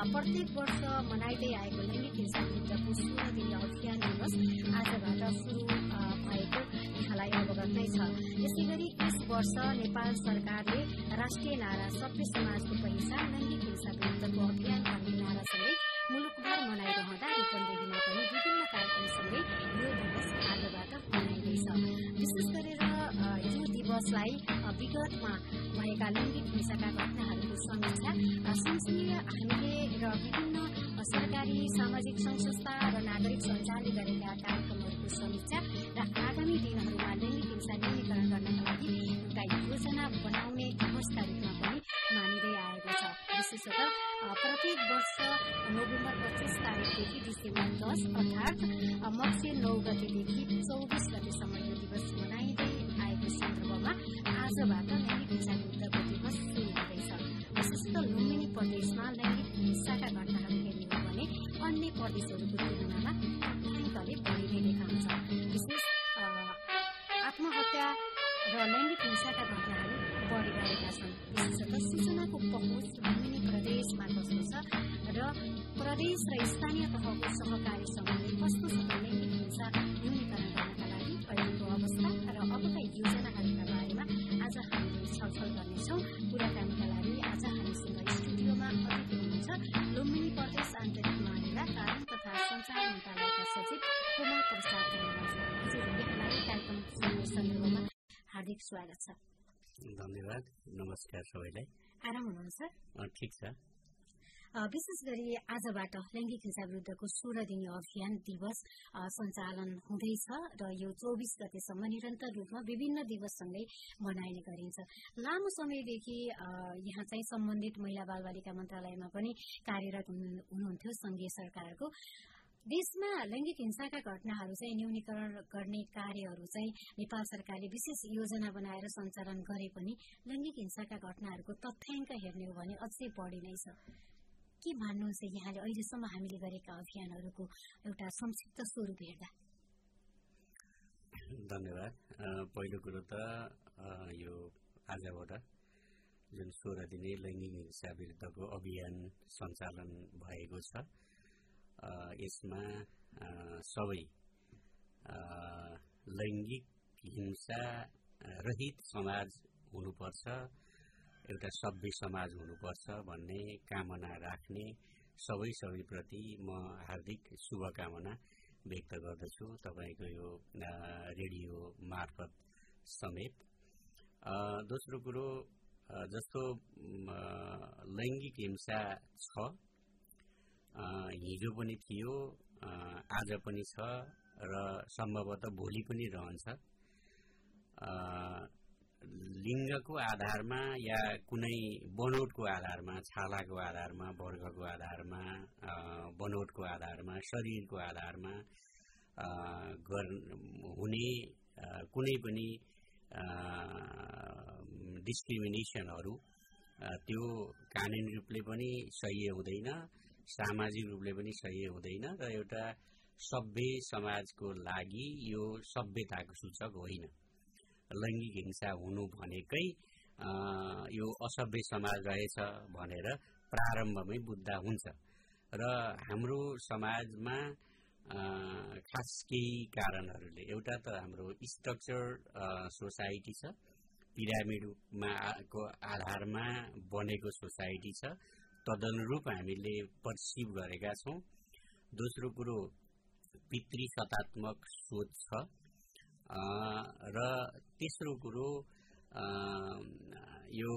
प्रत्येक वर्ष मनाइँदै आएको लैङ्गिक हिंसा विरुद्धको सोह्र दिने अभियान दिवस आजबाट शुरू भएको यहाँलाई अवगत नै छ। यसै गरी यस वर्ष नेपाल सरकारले राष्ट्रिय नारा सभ्य समाजको पहिचान लैङ्गिक हिंसा विरुद्धको अभियान भन्ने नारासँगै मुलुकभर मनाइरहँदा रूपन्देहीमा पनि विभिन्न कार्यक्रमसँगै यो दिवस मनाइँदैछ विशेष गरेर यो दिवसलाई विगतमा भएका लैङ्गिक हिंसाका घटनाहरूको समीक्षा सँगसँगै हामीले र विभिन्न सरकारी सामाजिक संघ संस्था र नागरिक सञ्जालले गरेका कार्यक्रमहरूको समीक्षा र आगामी दिनहरूमा लैङ्गिक हिंसा न्यूनीकरण गर्नका लागि एउटा योजना बनाउने दिवसका रूपमा पनि मानिँदै आएको छ। विशेषतः प्रत्येक वर्ष नोभेम्बर पच्चिस तारिकदेखि डिसेम्बर दस अर्थात् मक्सिर नौ गतेदेखि चौबिस गतेसम्म यो दिवस मनाइँदै आएको सन्दर्भमा आजबाट हिंसा विरुद्धको दिवस स्वागत छ। धन्यवाद। नमस्कार सबैलाई। आराम हुनुहुन्छ? ठिक छ। विशेष गरी आजबाट लैङ्गिक हिंसा विरुद्धको सोह्र दिने अभियान दिवस सञ्चालन हुँदैछ र यो चौबिस गतेसम्म निरन्तर रूपमा विभिन्न दिवससँगै मनाइने गरिन्छ। लामो समयदेखि यहाँ चाहिँ सम्बन्धित महिला बाल बालिका मन्त्रालयमा पनि कार्यरत हुनुहुन्थ्यो संघीय सरकारको। देशमा लैङ्गिक हिंसाका घटनाहरू चाहिँ न्यूनीकरण गर्ने कार्यहरू चाहिँ नेपाल सरकारले विशेष योजना बनाएर सञ्चालन गरे पनि लैङ्गिक हिंसाका घटनाहरूको तथ्याङ्क हेर्ने हो भने अझै बढी नै छ। के मान्नुहुन्छ यहाँले? अहिलेसम्म हामीले गरेका अभियानहरूको एउटा संक्षिप्त स्वरूप हेर्दा। धन्यवाद। पहिलो कुरो त यो आजबाट जुन सोह्र दिने लैङ्गिक हिंसा विरुद्धको अभियान सञ्चालन भएको छ यसमा सबै लैङ्गिक हिंसा रहित समाज हुनुपर्छ एउटा सभ्य समाज हुनुपर्छ भन्ने कामना राख्ने सबै सबैप्रति म हार्दिक शुभकामना व्यक्त गर्दछु तपाईँको यो रेडियो मार्फत समेत। दोस्रो कुरो जस्तो लैङ्गिक हिंसा छ हिजो पनि थियो आज पनि छ र सम्भवतः भोलि पनि रहन्छ। लिङ्गको आधारमा या कुनै बनोटको आधारमा छालाको आधारमा वर्गको आधारमा बनोटको आधारमा शरीरको आधारमा हुने कुनै पनि डिस्क्रिमिनेसनहरू त्यो कानुनी रूपले पनि सही हुँदैन। सामाजिक रूपले पनि सही हुँदैन र एउटा सभ्य समाजको लागि यो सभ्यताको सूचक होइन। लैङ्गिक हिंसा हुनु भनेकै यो असभ्य समाज रहेछ भनेर प्रारम्भमै बुझ्दा हुन्छ। र हाम्रो समाजमा खास केही कारणहरूले एउटा त हाम्रो स्ट्रक्चर सोसाइटी छ पिरामिडमा को आधारमा बनेको सोसाइटी छ तदनुरूप हामीले पर्सिभ गरेका छौँ। दोस्रो कुरो पितृ सतात्मक सोच छ। र तेस्रो कुरो यो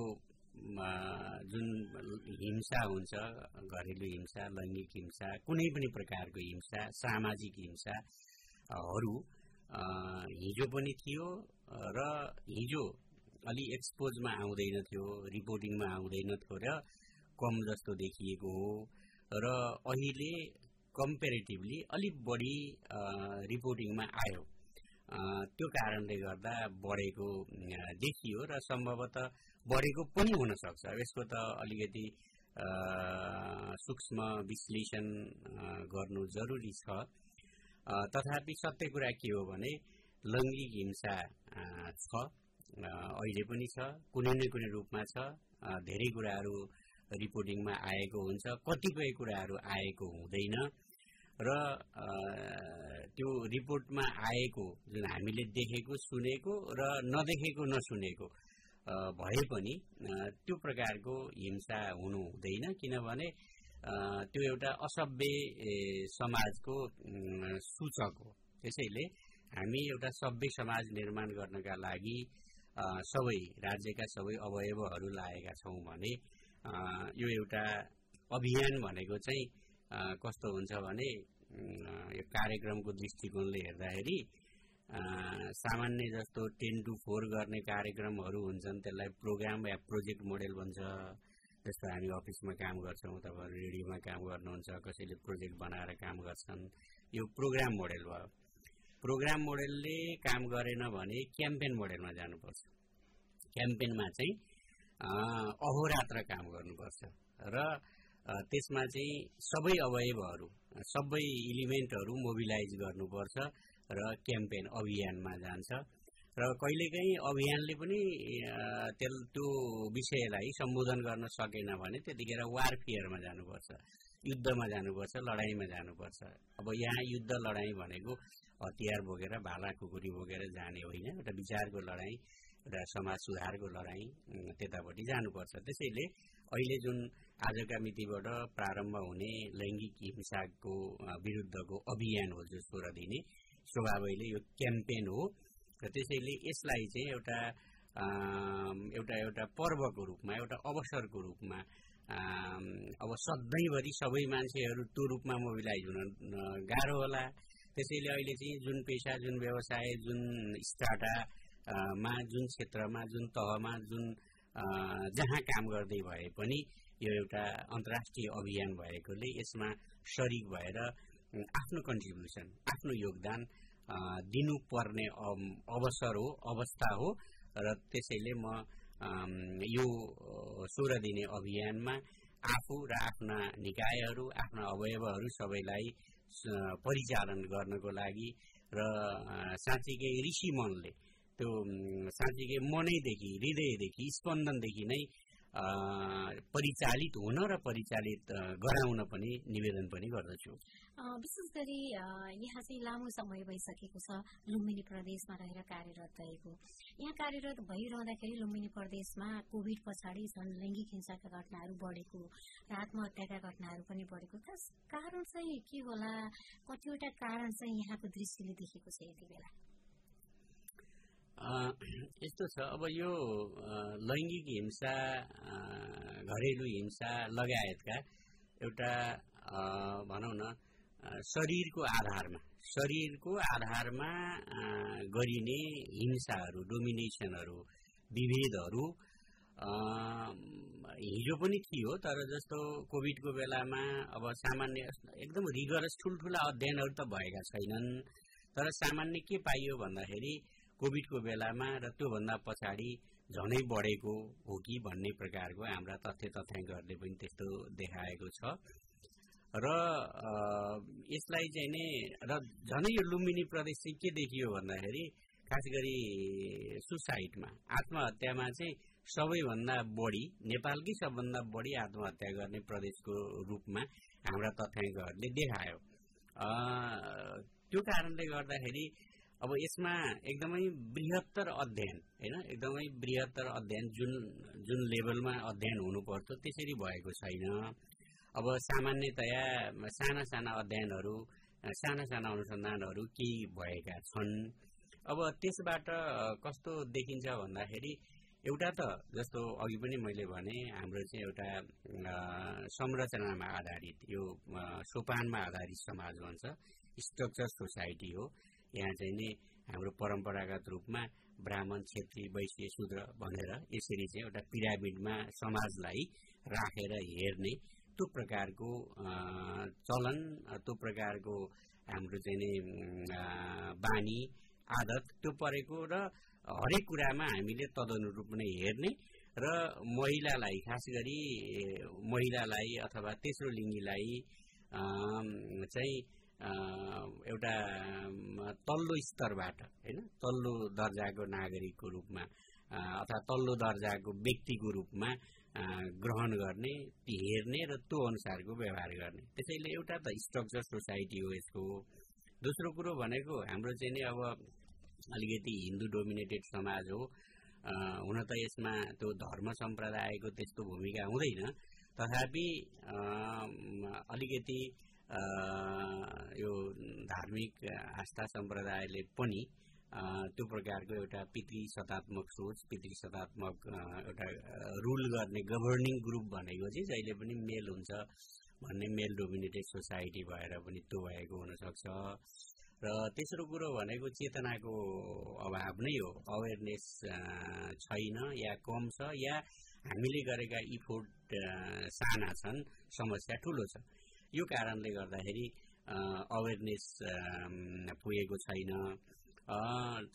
जुन हिंसा हुन्छ घरेलु हिंसा लैङ्गिक हिंसा कुनै पनि प्रकारको हिंसा सामाजिक हिंसाहरू हिजो पनि थियो र हिजो अलि एक्सपोजमा आउँदैन थियो रिपोर्टिङमा आउँदैन थियो र कम जस्तो देखिएको हो। र अहिले कम्पेरिटिभली अलिक बढी रिपोर्टिङमा आयो। त्यो कारणले गर्दा बढेको देखियो र सम्भवतः बढेको पनि हुनसक्छ। यसको त अलिकति सूक्ष्म विश्लेषण गर्नु जरुरी छ। तथापि सत्य कुरा के हो भने लैङ्गिक हिंसा छ। अहिले पनि छ कुनै न कुनै रूपमा छ। धेरै कुराहरू रिपोर्टिङमा आएको हुन्छ कतिपय कुराहरू आएको हुँदैन। र त्यो रिपोर्टमा आएको जुन हामीले देखेको सुनेको र नदेखेको नसुनेको भए पनि त्यो प्रकारको हिंसा हुनु हुँदैन। किनभने त्यो एउटा असभ्य समाजको सूचक हो। त्यसैले हामी एउटा सभ्य समाज निर्माण गर्नका लागि सबै राज्यका सबै अवयवहरू लागेका छौँ भने यो एउटा अभियान भनेको चाहिँ कस्तो हुन्छ भने यो कार्यक्रमको दृष्टिकोणले हेर्दाखेरि सामान्य जस्तो टेन टु फोर गर्ने कार्यक्रमहरू हुन्छन् त्यसलाई प्रोग्राम या प्रोजेक्ट मोडेल भन्छ। जस्तो हामी अफिसमा काम गर्छौँ तपाईँहरू रेडियोमा काम गर्नुहुन्छ कसैले प्रोजेक्ट बनाएर काम गर्छन् यो प्रोग्राम मोडेल भयो। प्रोग्राम मोडेलले काम गरेन भने क्याम्पेन मोडेलमा जानुपर्छ। क्याम्पेनमा चाहिँ अहोरात्र काम गर्नुपर्छ। र त्यसमा चाहिँ सबै अवयवहरू सबै इलिमेन्टहरू मोबिलाइज गर्नुपर्छ र क्याम्पेन अभियानमा जान्छ। र कहिलेकाहीँ अभियानले पनि त्यो विषयलाई सम्बोधन गर्न सकेन भने त्यतिखेर वारफेयरमा जानुपर्छ युद्धमा जानुपर्छ लडाइँमा जानुपर्छ। अब यहाँ युद्ध लडाइँ भनेको हतियार बोकेर भाला खुकुरी बोकेर जाने होइन। एउटा विचारको लडाइँ एउटा समाज सुधारको लडाइँ त्यतापट्टि जानुपर्छ। त्यसैले अहिले जुन आजका मितिबाट प्रारम्भ हुने लैङ्गिक हिंसाको विरुद्धको अभियान हो जो सोह्र दिने स्वभावैले यो क्याम्पेन हो। र त्यसैले यसलाई चाहिँ एउटा एउटा एउटा पर्वको रूपमा एउटा अवसरको रूपमा अब सधैँभरि सबै मान्छेहरू त्यो रूपमा मोबिलाइज हुन गाह्रो होला। त्यसैले अहिले चाहिँ जुन पेसा जुन व्यवसाय जुन स्टार्टमा जुन क्षेत्रमा जुन तहमा जुन जहाँ काम गर्दै भए पनि यो एउटा अन्तर्राष्ट्रिय अभियान भएकोले यसमा सरिक भएर आफ्नो कन्ट्रिब्युसन आफ्नो योगदान दिनुपर्ने अवसर हो अवस्था हो र त्यसैले म यो सोह्र दिने अभियानमा आफू र आफ्ना निकायहरू आफ्ना अवयवहरू सबैलाई परिचालन गर्नको लागि र साँच्चीकै ऋषि मनले त्यो साँच्चीकै मनैदेखि हृदयदेखि स्पन्दनदेखि नै परिचालित हुन र परिचालित गराउन पनि निवेदन पनि गर्दछु। विशेष गरी यहाँ चाहिँ लामो समय भइसकेको छ लुम्बिनी प्रदेशमा रहेर कार्यरत रहेको। यहाँ कार्यरत भइरहँदाखेरि लुम्बिनी प्रदेशमा कोभिड पछाडि झन् लैङ्गिक हिंसाका घटनाहरू बढेको र आत्महत्याका घटनाहरू पनि बढेको। कारण चाहिँ के होला कतिवटा कारण चाहिँ यहाँको दृष्टिले देखेको छ यति बेला? यस्तो छ। अब यो लैङ्गिक हिंसा घरेलु हिंसा लगायतका एउटा भनौँ न शरीरको आधारमा शरीरको आधारमा गरिने हिंसाहरू डोमिनेसनहरू विभेदहरू हिजो पनि थियो तर जस्तो कोभिडको बेलामा अब सामान्य एकदम रिगरस ठुल्ठुला अध्ययनहरू त भएका छैनन्। तर सामान्य के पाइयो भन्दाखेरि कोभिडको बेलामा र त्योभन्दा पछाडि झनै बढेको हो कि भन्ने प्रकारको हाम्रा तथ्य तथ्याङ्कहरूले पनि त्यस्तो देखाएको छ। र यसलाई चाहिँ नै र झनै यो लुम्बिनी प्रदेश चाहिँ के देखियो भन्दाखेरि खास गरी सुसाइडमा आत्महत्यामा चाहिँ सबैभन्दा बढी नेपालकै सबभन्दा बढी आत्महत्या गर्ने प्रदेशको रूपमा हाम्रा तथ्याङ्कहरूले देखायो। त्यो कारणले गर्दाखेरि अब यसमा एकदमै बृहत्तर अध्ययन होइन? एकदमै बृहत्तर अध्ययन जुन जुन लेभलमा अध्ययन हुनुपर्छ त्यसरी भएको छैन। अब सामान्यतया साना साना अध्ययनहरू साना साना अनुसन्धानहरू केही भएका छन्। अब त्यसबाट कस्तो देखिन्छ भन्दाखेरि एउटा त जस्तो अघि पनि मैले भने हाम्रो चाहिँ एउटा संरचनामा आधारित यो सोपानमा आधारित समाज भन्छ स्ट्रक्चर सोसाइटी हो। यहाँ चाहिँ नि हाम्रो परम्परागत रूपमा ब्राह्मण छेत्री वैश्य शूद्र भनेर यसरी चाहिँ एउटा पिरामिडमा समाजलाई राखेर हेर्ने त्यो प्रकारको चलन त्यो प्रकारको हाम्रो चाहिँ नि बानी आदत त्यो परेको र हरेक कुरामा हामीले तदनुरूप नै हेर्ने र महिलालाई खास गरी महिलालाई अथवा तेस्रो लिङ्गीलाई चाहिँ एउटा तल्लो स्तरबाट होइन? तल्लो दर्जाको नागरिकको रूपमा अथवा तल्लो दर्जाको व्यक्तिको रूपमा ग्रहण गर्ने हेर्ने र त्यो अनुसारको व्यवहार गर्ने। त्यसैले एउटा त स्ट्रक्चर सोसाइटी हो यसको। दोस्रो कुरो भनेको हाम्रो चाहिँ नि अब अलिकति हिन्दू डोमिनेटेड समाज हो। हुन त यसमा त्यो धर्म सम्प्रदायको त्यस्तो भूमिका हुँदैन। तथापि अलिकति यो धार्मिक आस्था सम्प्रदायले पनि त्यो प्रकारको एउटा पितृ सतात्मक सोच पितृ सतात्मक एउटा रुल गर्ने गभर्निङ ग्रुप भनेको चाहिँ जहिले पनि मेल हुन्छ भन्ने मेल डोमिनेटेड सोसाइटी भएर पनि त्यो भएको हुनसक्छ। र तेस्रो कुरो भनेको चेतनाको अभाव नै हो। अवेरनेस छैन या कम छ या हामीले गरेका इफोर्ट साना छन् समस्या ठुलो छ। यो कारणले गर्दाखेरि अवेरनेस पुगेको छैन।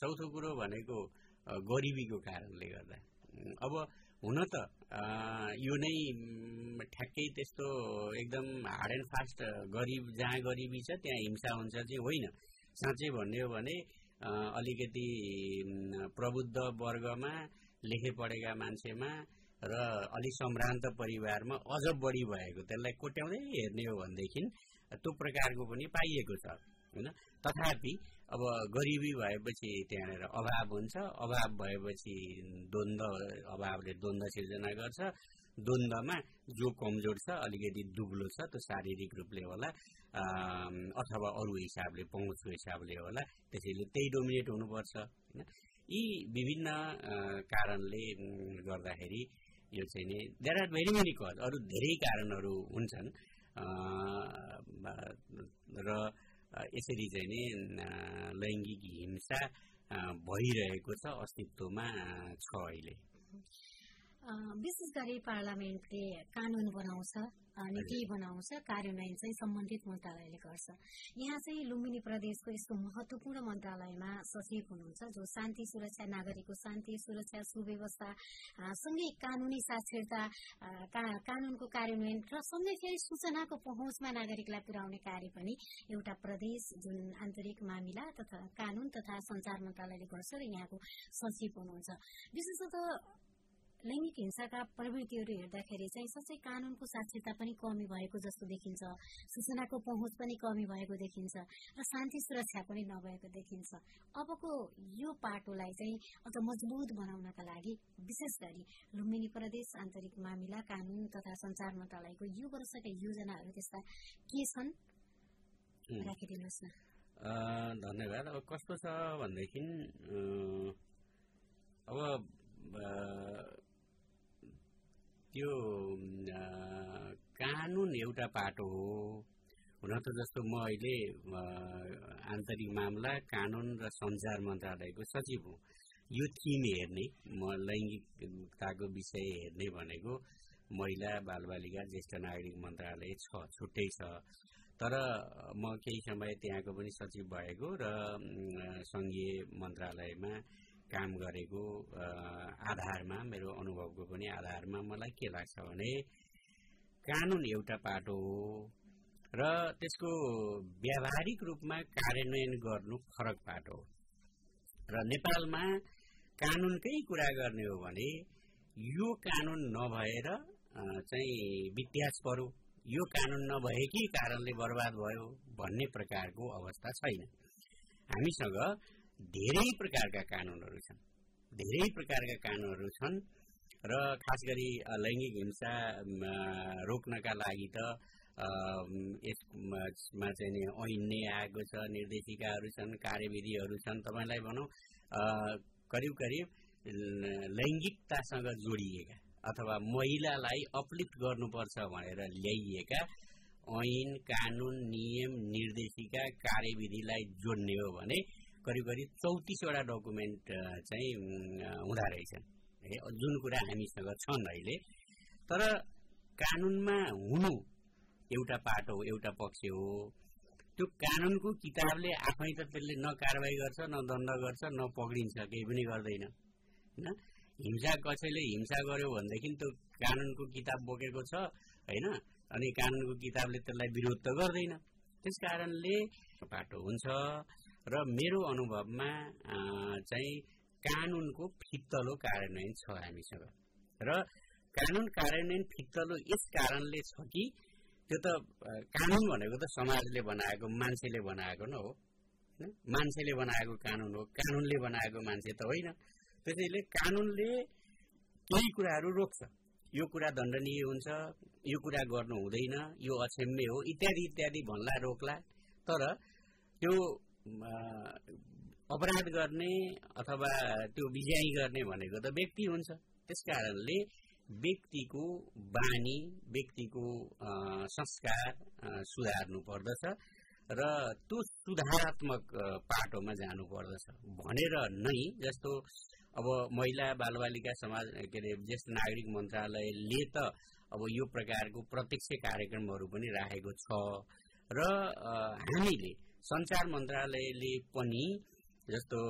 चौथो कुरो भनेको गरिबीको कारणले गर्दा। अब हुन त यो नै ठ्याक्कै त्यस्तो एकदम हार्ड एन्ड फास्ट गरिब जहाँ गरिबी छ त्यहाँ हिंसा हुन्छ चाहिँ होइन। साँच्चै भन्ने हो भने अलिकति प्रबुद्ध वर्गमा लेखे पढेका मान्छेमा र अलिक सम्भ्रान्त परिवारमा अझ बढी भएको त्यसलाई कोट्याउँदै हेर्ने हो भनेदेखि त्यो प्रकारको पनि पाइएको छ होइन? तथापि अब गरिबी भएपछि त्यहाँनिर अभाव हुन्छ। अभाव भएपछि द्वन्द अभावले द्वन्द सिर्जना गर्छ। द्वन्द्वमा जो कमजोर छ अलिकति दुब्लो छ त्यो शारीरिक रूपले होला अथवा अरू हिसाबले पहुँचको हिसाबले होला त्यसैले त्यही डोमिनेट हुनुपर्छ होइन? यी विभिन्न कारणले गर्दाखेरि यो चाहिँ नि there are very many cause अरू धेरै कारणहरू हुन्छन्। र यसरी चाहिँ नि लैङ्गिक हिंसा भइरहेको छ अस्तित्वमा छ अहिले। विशेष गरी पार्लियामेन्टले कानून बनाउँछ। नीति बनाउँछ कार्यान्वयन चाहिँ सम्बन्धित मन्त्रालयले गर्छ। यहाँ चाहिँ लुम्बिनी प्रदेशको यस्तो महत्वपूर्ण मन्त्रालयमा सचिव हुनुहुन्छ जो शान्ति सुरक्षा नागरिकको शान्ति सुरक्षा सुव्यवस्था सँगै कानूनी साक्षरता कानूनको कार्यान्वयन र सँगै फेरि सूचनाको पहुँचमा नागरिकलाई पुर्याउने कार्य पनि एउटा प्रदेश जुन आन्तरिक मामिला तथा कानून तथा संचार मन्त्रालयले गर्छ र यहाँको सचिव हुनुहुन्छ। विशेषतः लैङ्गिक हिंसाका प्रवृत्तिहरू हेर्दाखेरि चाहिँ साँच्चै कानूनको साक्षरता पनि कमी भएको जस्तो देखिन्छ। सूचनाको पहुँच पनि कमी भएको देखिन्छ। र शान्ति सुरक्षा पनि नभएको देखिन्छ। अबको यो पाटोलाई चाहिँ अझ मजबुत बनाउनका लागि विशेष गरी लुम्बिनी प्रदेश आन्तरिक मामिला कानून तथा संचार मन्त्रालयको यो वर्षका योजनाहरू त्यस्ता के छन्? राखिदिनुहोस् न। धन्यवाद। अब कस्तो छ भनेदेखि अब त्यो कानुन एउटा पाटो हो। हुन त जस्तो म अहिले आन्तरिक मामला कानुन र सञ्चार मन्त्रालयको सचिव हुँ। यो थिम हेर्ने म लैङ्गिकताको विषय हेर्ने भनेको महिला बालबालिका ज्येष्ठ नागरिक मन्त्रालय छ छुट्टै छ। तर म केही समय त्यहाँको पनि सचिव भएको र सङ्घीय मन्त्रालयमा काम गरेको आधारमा मेरो अनुभवको पनि आधारमा मलाई के लाग्छ भने कानुन एउटा पाटो हो र त्यसको व्यावहारिक रूपमा कार्यान्वयन गर्नु फरक पाटो हो। र नेपालमा कानुनकै कुरा गर्ने हो भने यो कानुन नभएर चाहिँ वित्यास पर्यो यो कानुन नभएकै कारणले बर्बाद भयो भन्ने प्रकारको अवस्था छैन। हामीसँग धेरै प्रकारका कानुनहरू छन्। धेरै प्रकारका कानुनहरू छन् र खास गरी लैङ्गिक हिंसा रोक्नका लागि त यसमा चाहिँ नि ऐन नै आएको छ निर्देशिकाहरू छन् कार्यविधिहरू छन् तपाईँलाई भनौँ करिब करिब लैङ्गिकतासँग जोडिएका अथवा महिलालाई अपलिफ्ट गर्नुपर्छ भनेर ल्याइएका ऐन कानुन नियम निर्देशिका कार्यविधिलाई जोड्ने हो भने करिब करिब चौतिसवटा डकुमेन्ट चाहिँ हुँदो रहेछन्। जुन कुरा हामीसँग छन् अहिले। तर कानुनमा हुनु एउटा पाटो हो एउटा पक्ष हो। त्यो कानुनको किताबले आफै त त्यसले न कारवाही गर्छ न दण्ड गर्छ न पक्रिन्छ केही पनि गर्दैन। होइन? हिंसा कसैले हिंसा गर्यो भनेदेखि त्यो कानुनको किताब बोकेको छ होइन? अनि कानुनको किताबले त्यसलाई विरोध त गर्दैन। त्यस कारणले पाटो हुन्छ। र मेरो अनुभवमा चाहिँ कानुनको फित्तलो कार्यान्वयन छ हामीसँग। र कानुन कार्यान्वयन फित्तलो यस कारणले छ कि त्यो त कानुन भनेको त समाजले बनाएको मान्छेले बनाएको न हो मान्छेले बनाएको कानुन हो कानुनले बनाएको मान्छे त होइन। त्यसैले कानुनले केही कुराहरू रोक्छ। यो कुरा दण्डनीय हुन्छ यो कुरा गर्नु हुँदैन यो अक्षम्य हो इत्यादि इत्यादि भन्ला रोक्ला। तर त्यो अपराध गर्ने अथवा त्यो बिजाइ गर्ने भनेको त व्यक्ति हुन्छ। त्यस कारणले व्यक्तिको बानी व्यक्तिको संस्कार सुधार्नु पर्दछ र त्यो सुधारात्मक पाटोमा जानु पर्दछ। भनेर नै जस्तो अब महिला बालबालिका समाज के अरे ज्येष्ठ नागरिक मन्त्रालयले त अब यो प्रकारको प्रत्यक्ष कार्यक्रमहरू पनि राखेको छ र हामीले सञ्चार मन्त्रालयले पनि जस्तो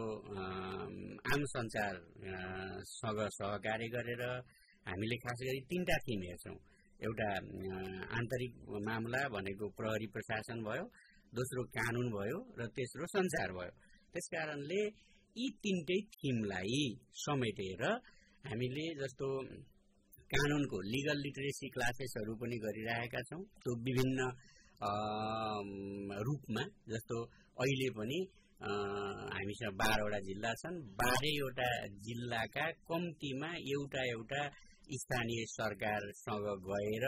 आम सञ्चारसँग सहकार्य गरेर हामीले खास गरी तिनवटा थिम हेर्छौँ। एउटा आन्तरिक मामला भनेको प्रहरी प्रशासन भयो दोस्रो कानुन भयो र तेस्रो सञ्चार भयो। त्यसकारणले यी तिनटै थिमलाई समेटेर हामीले जस्तो कानुनको लिगल लिटरेसी क्लासेसहरू पनि गरिरहेका छौँ। त्यो विभिन्न रूपमा जस्तो अहिले पनि हामीसँग बाह्रवटा जिल्ला छन्। बाह्रैवटा जिल्लाका कम्तीमा एउटा एउटा स्थानीय सरकारसँग गएर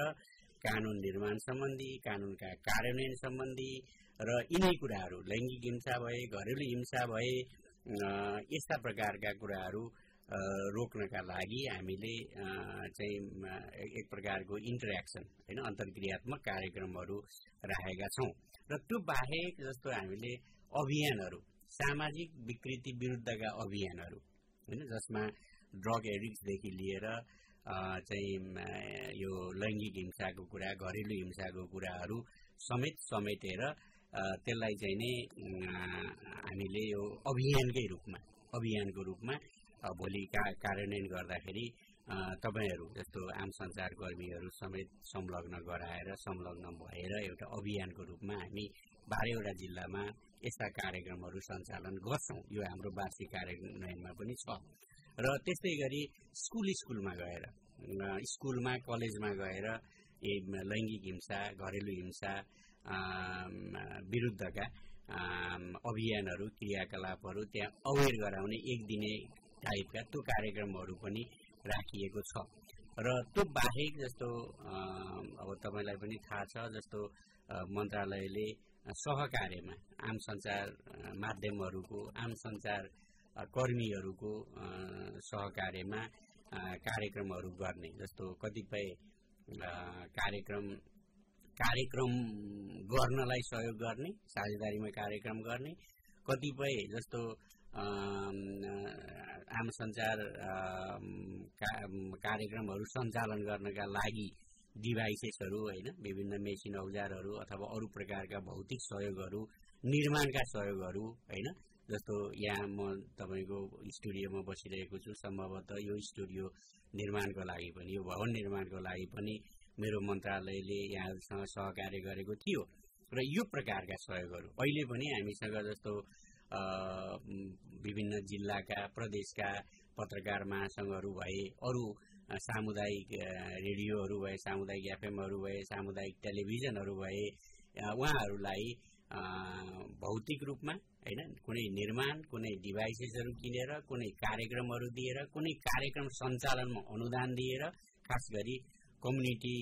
कानुन निर्माण सम्बन्धी कानुनका कार्यान्वयन सम्बन्धी र यिनै कुराहरू लैङ्गिक हिंसा भए घरेलु हिंसा भए यस्ता प्रकारका कुराहरू रोक्नका लागि हामीले चाहिँ एक प्रकारको इन्टरेक्सन होइन अन्तर्क्रियात्मक कार्यक्रमहरू राखेका छौँ। र त्यो बाहेक जस्तो हामीले अभियानहरू सामाजिक विकृति विरुद्धका अभियानहरू होइन जसमा ड्रग एडिक्सदेखि लिएर चाहिँ यो लैङ्गिक हिंसाको कुरा घरेलु हिंसाको कुराहरू समेत समेटेर त्यसलाई चाहिँ नै हामीले यो अभियानकै रूपमा अभियानको रूपमा भोलि का कार्यान्वयन गर्दाखेरि तपाईँहरू जस्तो आम सञ्चारकर्मीहरू समेत संलग्न गराएर संलग्न भएर एउटा अभियानको रूपमा हामी बाह्रवटा जिल्लामा यस्ता कार्यक्रमहरू सञ्चालन गर्छौँ। यो हाम्रो वार्षिक कार्यान्वयनमा पनि छ। र त्यस्तै गरी स्कुल स्कुलमा गएर स्कुलमा कलेजमा गएर लैङ्गिक हिंसा घरेलु हिंसा विरुद्धका अभियानहरू क्रियाकलापहरू त्यहाँ अवेर गराउने एक दिने टाइपका त्यो कार्यक्रमहरू पनि राखिएको छ। र त्यो बाहेक जस्तो अब तपाईँलाई पनि थाहा छ जस्तो मन्त्रालयले सहकार्यमा आम सञ्चार माध्यमहरूको आम सञ्चार कर्मीहरूको सहकार्यमा कार्यक्रमहरू गर्ने जस्तो कतिपय कार्यक्रम कार्यक्रम गर्नलाई सहयोग गर्ने साझेदारीमा कार्यक्रम गर्ने कतिपय जस्तो आम सञ्चार कार्यक्रमहरू सञ्चालन गर्नका लागि डिभाइसेसहरू होइन विभिन्न मेसिन औजारहरू अथवा अरू प्रकारका भौतिक सहयोगहरू निर्माणका सहयोगहरू होइन जस्तो यहाँ म तपाईँको स्टुडियोमा बसिरहेको छु सम्भवतः यो स्टुडियो निर्माणको लागि पनि यो भवन निर्माणको लागि पनि मेरो मन्त्रालयले यहाँहरूसँग सहकार्य गरेको थियो। र यो प्रकारका सहयोगहरू अहिले पनि हामीसँग जस्तो विभिन्न जिल्लाका प्रदेशका पत्रकार महासङ्घहरू भए अरू सामुदायिक रेडियोहरू भए सामुदायिक एफएमहरू भए सामुदायिक टेलिभिजनहरू भए उहाँहरूलाई भौतिक रूपमा होइन कुनै निर्माण कुनै डिभाइसेसहरू किनेर कुनै कार्यक्रमहरू दिएर कुनै कार्यक्रम सञ्चालनमा अनुदान दिएर खास गरी कम्युनिटी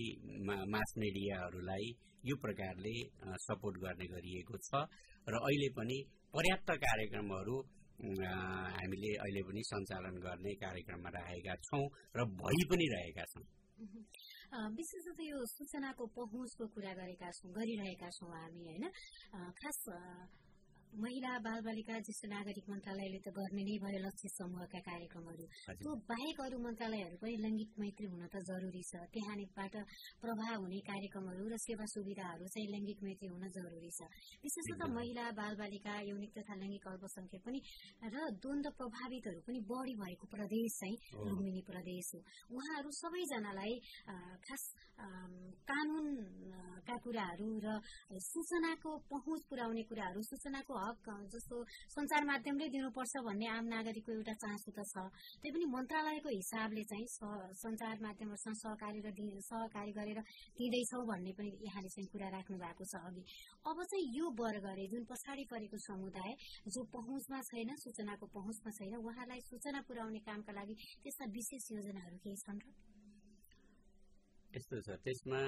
मास मिडियाहरूलाई यो प्रकारले सपोर्ट गर्ने गरिएको छ। र अहिले पनि पर्याप्त कार्यक्रमहरू हामीले अहिले पनि सञ्चालन गर्ने कार्यक्रममा राखेका छौँ र भइ पनि रहेका छौँ। विशेष गरी यो सूचनाको पहुँचको कुरा गरेका छौँ गरिरहेका छौँ हामी होइन? खास महिला बाल बालिका ज्येष्ठ नागरिक मन्त्रालयले त गर्ने नै भयो लक्ष्य समूहका कार्यक्रमहरू। त्यो बाहेक अरू मन्त्रालयहरू पनि लैङ्गिक मैत्री हुन त जरुरी छ। त्यहाँबाट प्रभाव हुने कार्यक्रमहरू र सेवा सुविधाहरू चाहिँ लैङ्गिक मैत्री हुन जरुरी छ। विशेषतः महिला बाल बालिका यौनिक तथा लैङ्गिक अल्पसंख्यक पनि र द्वन्द प्रभावितहरू पनि बढ़ी भएको प्रदेश चाहिँ लुम्बिनी प्रदेश हो। उहाँहरू सबैजनालाई खास कानूनका कुराहरू र सूचनाको पहुँच पुर्याउने कुराहरू सूचनाको हक जस्तो सञ्चार माध्यमले दिनुपर्छ भन्ने आम नागरिकको एउटा चासो त छ। त्यही पनि मन्त्रालयको हिसाबले चाहिँ सञ्चार माध्यमहरूसँग सहकारी र सहकारी गरेर दिँदैछौ भन्ने पनि यहाँले चाहिँ कुरा राख्नु भएको छ अघि। अब चाहिँ यो वर्गले जुन पछाडि परेको समुदाय जो पहुँचमा छैन सूचनाको पहुँचमा छैन उहाँलाई सूचना पुर्याउने कामका लागि त्यस्ता विशेष योजनाहरू केही छन् र? यस्तो छ त्यसमा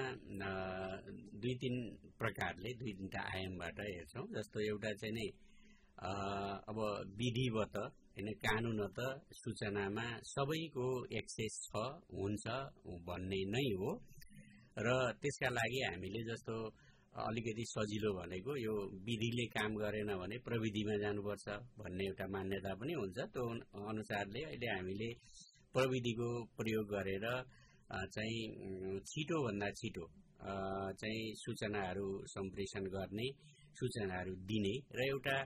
दुई तिन प्रकारले दुई तिनवटा आयामबाट हेर्छौँ। जस्तो एउटा चाहिँ नै अब विधिवत होइन कानुनत सूचनामा सबैको एक्सेस छ हुन्छ भन्ने नै हो। र त्यसका लागि हामीले जस्तो अलिकति सजिलो भनेको यो विधिले काम गरेन भने प्रविधिमा जानुपर्छ भन्ने एउटा मान्यता पनि हुन्छ। त्यो अनुसारले अहिले हामीले प्रविधिको प्रयोग गरेर चाहिँ छिटोभन्दा छिटो चाहिँ सूचनाहरू सम्प्रेषण गर्ने सूचनाहरू दिने र एउटा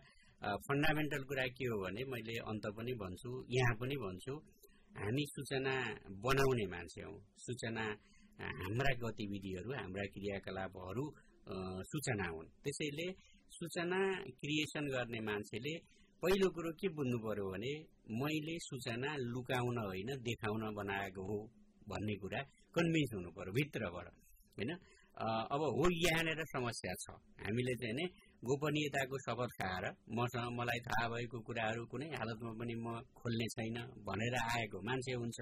फन्डामेन्टल कुरा के हो भने मैले अन्त पनि भन्छु यहाँ पनि भन्छु हामी सूचना बनाउने मान्छे हौ। सूचना हाम्रा गतिविधिहरू हाम्रा क्रियाकलापहरू सूचना हुन्। त्यसैले सूचना क्रिएसन गर्ने मान्छेले पहिलो कुरो के बुझ्नु पर्यो भने मैले सूचना लुकाउन होइन देखाउन बनाएको हो। भन्ने कुरा कन्भिन्स हुनु पर्यो भित्रबाट होइन? अब हो यहाँनिर समस्या छ। हामीले चाहिँ नि गोपनीयताको शपथ खाएर मसँग मलाई थाहा भएको कुराहरू कुनै हालतमा पनि म खोल्ने छैन भनेर आएको मान्छे हुन्छ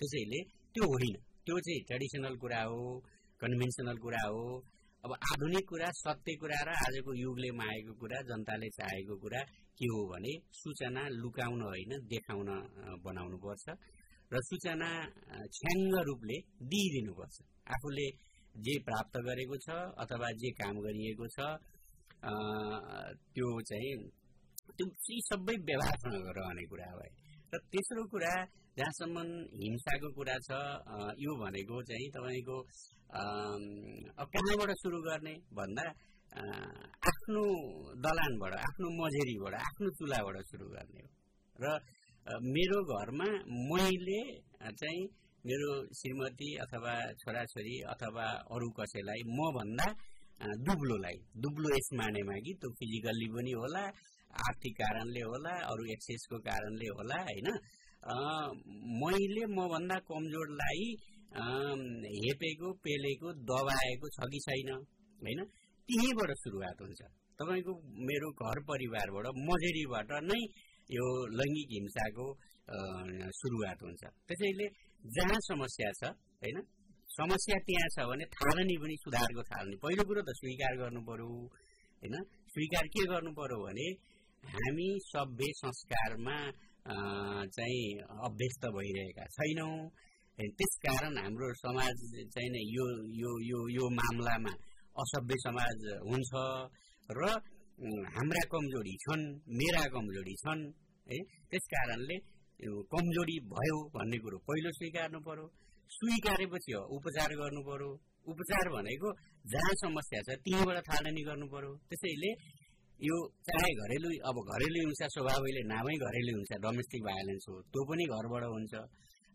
त्यसैले त्यो होइन। त्यो चाहिँ ट्रेडिसनल कुरा हो कन्भेन्सनल कुरा हो। अब आधुनिक कुरा सत्य कुरा र आजको युगले मागेको कुरा जनताले चाहेको कुरा के हो भने सूचना लुकाउन होइन देखाउन बनाउनु पर्छ र सूचना छ्याङ्ग रूपले दिइदिनुपर्छ। आफूले जे प्राप्त गरेको छ अथवा जे काम गरिएको छ त्यो चाहिँ त्यो सबै व्यवहारसँग रहने कुरा भयो र तेस्रो कुरा जहाँसम्म हिंसाको कुरा छ यो भनेको चाहिँ तपाईँको कहाँबाट सुरु गर्ने? भन्दा आफ्नो दलानबाट आफ्नो मझेरीबाट आफ्नो चुलाबाट सुरु गर्ने हो। र मेरो घरमा मैले चाहिँ मेरो श्रीमती अथवा छोराछोरी अथवा अरू कसैलाई मभन्दा दुब्लोलाई दुब्लो यस मानेमा कि त्यो फिजिकल्ली पनि होला आर्थिक कारणले होला अरू एक्सेसको कारणले होला होइन? मैले मभन्दा कमजोरलाई हेपेको पेलेको दबाएको छ कि छैन होइन? त्यहीँबाट सुरुवात हुन्छ। तपाईँको मेरो घर परिवारबाट मजेरीबाट नै यो लैङ्गिक हिंसाको सुरुवात हुन्छ। त्यसैले जहाँ समस्या छ होइन समस्या त्यहाँ छ भने थालनी पनि सुधारको थालनी। पहिलो कुरो त स्वीकार गर्नु पर्यो होइन। स्वीकार के गर्नु पर्यो भने हामी सभ्य संस्कारमा चाहिँ अभ्यस्त भइरहेका छैनौँ। त्यसकारण हाम्रो समाज चाहिँ यो यो यो यो मामलामा असभ्य समाज हुन्छ र हाम्रा कमजोरी छन् मेरा कमजोरी छन् है? त्यस कारणले कमजोरी भयो भन्ने कुरो पहिलो स्वीकार्नु पर्यो। स्वीकारेपछि हो उपचार गर्नु पर्यो। उपचार भनेको जहाँ समस्या छ त्यहीँबाट थालनी गर्नु पर्यो। त्यसैले यो चाहे घरेलु अब घरेलु हिंसा स्वभावले नामै घरेलु हिंसा डोमेस्टिक भाइलेन्स हो त्यो पनि घरबाट हुन्छ।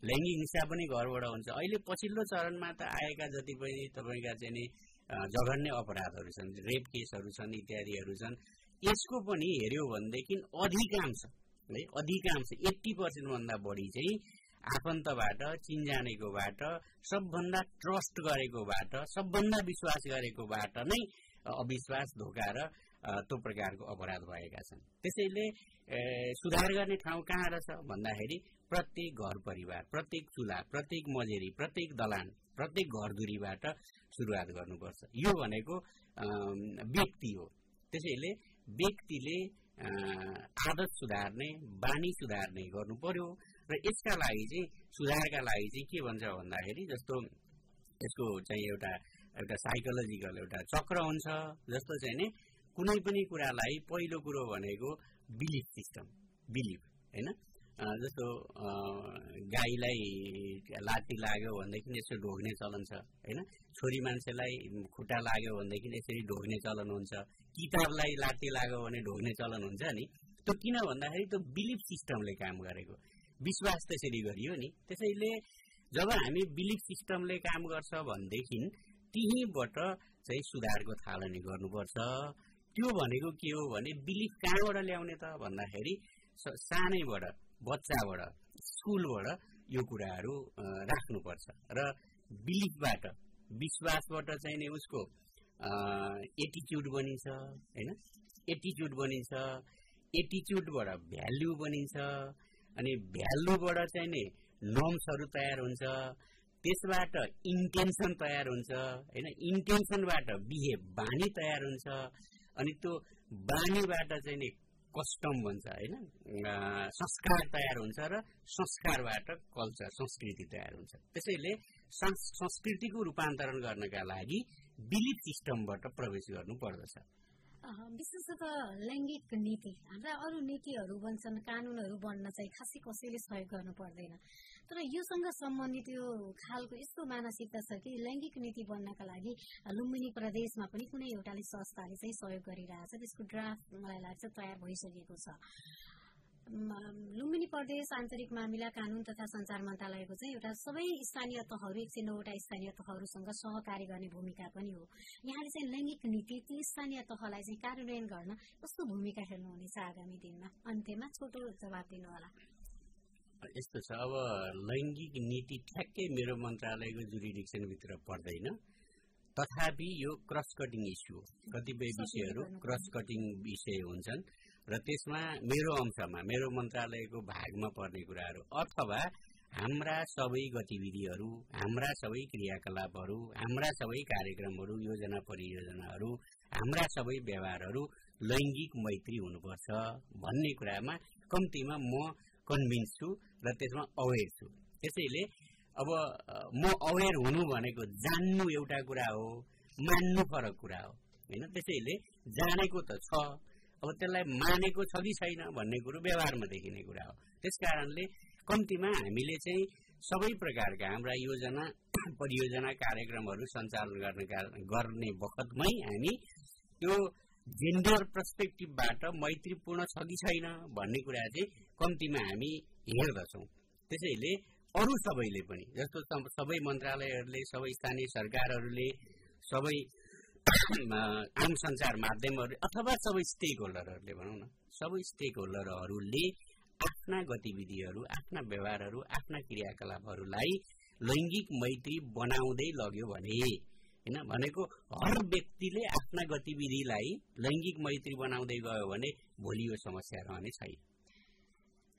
लैङ्गिक हिंसा पनि घरबाट हुन्छ। अहिले पछिल्लो चरणमा त आएका जति पनि तपाईँका चाहिँ नि जघन्य अपराधहरू छन् रेप केसहरू छन् इत्यादिहरू छन्। यसको पनि हेऱ्यो भनेदेखि अधिकांश है अधिकांश एट्टी पर्सेन्टभन्दा बढी चाहिँ आफन्तबाट चिन्जानेकोबाट सबभन्दा ट्रस्ट गरेकोबाट सबभन्दा विश्वास गरेकोबाट नै अविश्वास धोका र त्यो प्रकारको अपराध भएका छन्। त्यसैले सुधार गर्ने ठाउँ कहाँ रहेछ भन्दाखेरि प्रत्येक घर परिवार प्रत्येक चुला प्रत्येक मजेरी प्रत्येक दलान प्रत्येक घरधुरीबाट सुरुवात गर्नुपर्छ। यो भनेको व्यक्ति हो। त्यसैले व्यक्तिले आदत सुधार्ने बानी सुधार्ने गर्नु पर्यो र यसका लागि चाहिँ सुधारका लागि चाहिँ के भन्छ भन्दाखेरि जस्तो यसको चाहिँ एउटा एउटा साइकोलोजिकल एउटा चक्र हुन्छ जस्तो चाहिँ नि कुनै पनि कुरालाई पहिलो कुरो भनेको बिलिफ सिस्टम बिलिफ होइन? जस्तो गाईलाई लाती लाग्यो भनेदेखि यसो ढोग्ने चलन छ होइन? छोरी मान्छेलाई खुट्टा लाग्यो भनेदेखि यसरी ढोग्ने चलन हुन्छ किताबलाई लाती लाग्यो भने ढोग्ने चलन हुन्छ नि? त्यो किन भन्दाखेरि त्यो बिलिफ सिस्टमले काम गरेको विश्वास त्यसरी गरियो नि? त्यसैले जब हामी बिलिफ सिस्टमले काम गर्छ भनेदेखि त्यहीँबाट चाहिँ सुधारको थालनी गर्नुपर्छ। त्यो भनेको के हो भने बिलिफ कहाँबाट ल्याउने त भन्दाखेरि सानैबाट बच्चाबाट स्कुलबाट यो कुराहरू राख्नुपर्छ। र बिलिफबाट विश्वासबाट चाहिँ नि उसको एटिच्युड बनिन्छ होइन? एटिच्युड बनिन्छ एटिच्युडबाट भ्याल्यु बनिन्छ अनि भ्यालुबाट चाहिँ नि नर्म्सहरू तयार हुन्छ त्यसबाट इन्टेन्सन तयार हुन्छ होइन? इन्टेन्सनबाट बिहेभ बानी तयार हुन्छ अनि त्यो बानीबाट चाहिँ नि कस्टम भन्छ होइन? संस्कार तयार हुन्छ र संस्कारबाट कल्चर संस्कृति तयार हुन्छ। त्यसैले संस्कृतिको रूपान्तरण गर्नका लागि बिलिफ सिस्टमबाट प्रवेश गर्नु पर्दछ। विशेष लैङ्गिक नीति हाम्रा अरू नीतिहरू बन्छन् कानुनहरू बन्न चाहिँ खासै कसैले सहयोग गर्नु पर्दैन। तर योसँग सम्बन्धित यो खालको यस्तो मानसिकता छ कि लैङ्गिक नीति बन्नका लागि लुम्बिनी प्रदेशमा पनि कुनै एउटाले संस्थाले चाहिँ सहयोग गरिरहेछ त्यसको ड्राफ्ट मलाई लाग्छ तयार भइसकेको छ। लुम्बिनी प्रदेश आन्तरिक मामिला कानून तथा संचार मन्त्रालयको चाहिँ एउटा सबै स्थानीय तहहरू एक सय नौवटा स्थानीय तहहरूसँग सहकारी गर्ने भूमिका पनि हो। यहाँले चाहिँ लैङ्गिक नीति ती स्थानीय तहलाई चाहिँ कार्यान्वयन गर्न कस्तो भूमिका खेल्नुहुनेछ आगामी दिनमा? अन्त्यमा छोटो जवाब दिनुहोला। यस्तो छ। अब लैङ्गिक नीति ठ्याक्कै मेरो मन्त्रालयको जुरिडिक्सनभित्र पर्दैन। तथापि यो क्रस कटिङ इस्यु हो। कतिपय विषयहरू क्रस कटिङ विषय हुन्छन् र त्यसमा मेरो अंशमा मेरो मन्त्रालयको भागमा पर्ने कुराहरू अथवा हाम्रा सबै गतिविधिहरू हाम्रा सबै क्रियाकलापहरू हाम्रा सबै कार्यक्रमहरू योजना परियोजनाहरू हाम्रा सबै व्यवहारहरू लैङ्गिक मैत्री हुनुपर्छ भन्ने कुरामा कम्तीमा म कन्भिन्स छु र त्यसमा अवेर छु त्यसैले अब म अवेर हुनु भनेको जान्नु एउटा कुरा हो मान्नु फरक कुरा हो होइन? त्यसैले जानेको त छ अब त्यसलाई मानेको छ कि छैन भन्ने कुरो व्यवहारमा देखिने कुरा हो। त्यस कारणले कम्तीमा हामीले चाहिँ सबै प्रकारका हाम्रा योजना परियोजना कार्यक्रमहरू सञ्चालन गर्नका गर्ने बखतमै हामी त्यो जेन्डर पर्सपेक्टिभबाट मैत्रीपूर्ण छ कि छैन भन्ने कुरा चाहिँ कम्तीमा हामी हेर्दछौँ। त्यसैले अरू सबैले पनि जस्तो सबै मन्त्रालयहरूले सबै स्थानीय सरकारहरूले सबै आम सञ्चार माध्यमहरू अथवा सबै स्टेक होल्डरहरूले भनौँ न सबै स्टेक होल्डरहरूले आफ्ना गतिविधिहरू आफ्ना व्यवहारहरू आफ्ना क्रियाकलापहरूलाई लैङ्गिक मैत्री बनाउँदै लग्यो भने होइन भनेको हर व्यक्तिले आफ्ना गतिविधिलाई लैङ्गिक मैत्री बनाउँदै गयो भने भोलि यो समस्या रहने छैन।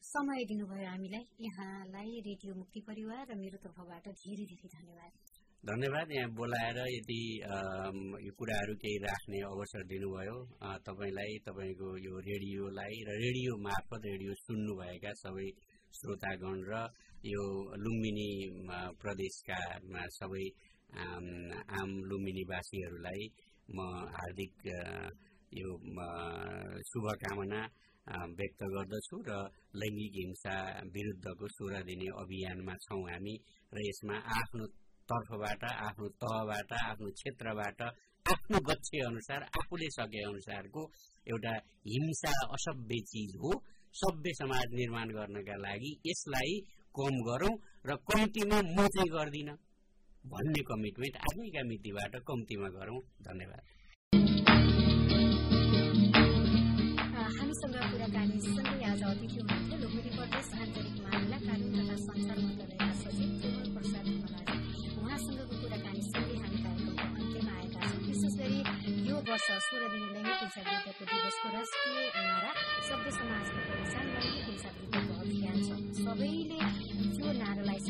समय दिनुभयो हामीलाई। यहाँलाई रेडियो मुक्ति परिवार र मेरो तर्फबाट धेरै धेरै धन्यवाद। धन्यवाद। यहाँ बोलाएर यदि यो कुराहरू केही राख्ने अवसर दिनुभयो। तपाईँलाई तपाईँको यो रेडियोलाई र रेडियो मार्फत रेडियो सुन्नुभएका सबै श्रोतागण र यो लुम्बिनी प्रदेशका सबै आम लुम्बिनीवासीहरूलाई म हार्दिक यो शुभकामना व्यक्त गर्दछु र लैङ्गिक हिंसा विरुद्धको सोह्र दिने अभियानमा छौँ हामी र यसमा आफ्नो तर्फबाट आफ्नो तहबाट आफ्नो क्षेत्रबाट आफ्नो गच्छे अनुसार आफूले सके अनुसारको एउटा हिंसा असभ्य चिज हो। सभ्य समाज निर्माण गर्नका लागि यसलाई कम गरौं र कम्तीमा म चाहिँ गर्दिनँ। भन्ने कमिटमेन्ट आजैका मितिबाट कम्तीमा गरौं। धन्यवाद। हामीसँग कुराकानी सँगै आज आन्तरिक मामिला कानून तथा मन्त्रालयका सचिव प्रसाद कुराकानी सँगै यो वर्ष सोह्र हिंसा विरुद्धको नारा समाजको पहिचान हिंसा विरुद्धको अभियान छ। सबैले नारालाई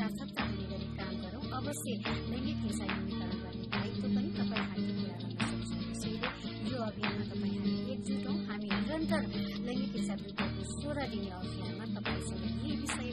अवश्य लैङ्गिक हिंसा न्यूनीकरण गर्ने दायित्व पनि तपाईँ हामी पूरा गर्न सक्छौँ त्यसैले यो अभियानमा तपाईँ हामी एकजुट हौ हामी निरन्तर लैङ्गिक हिंसा विरुद्धको सोह्र दिने अभियानमा तपाईँसँग यही विषयमा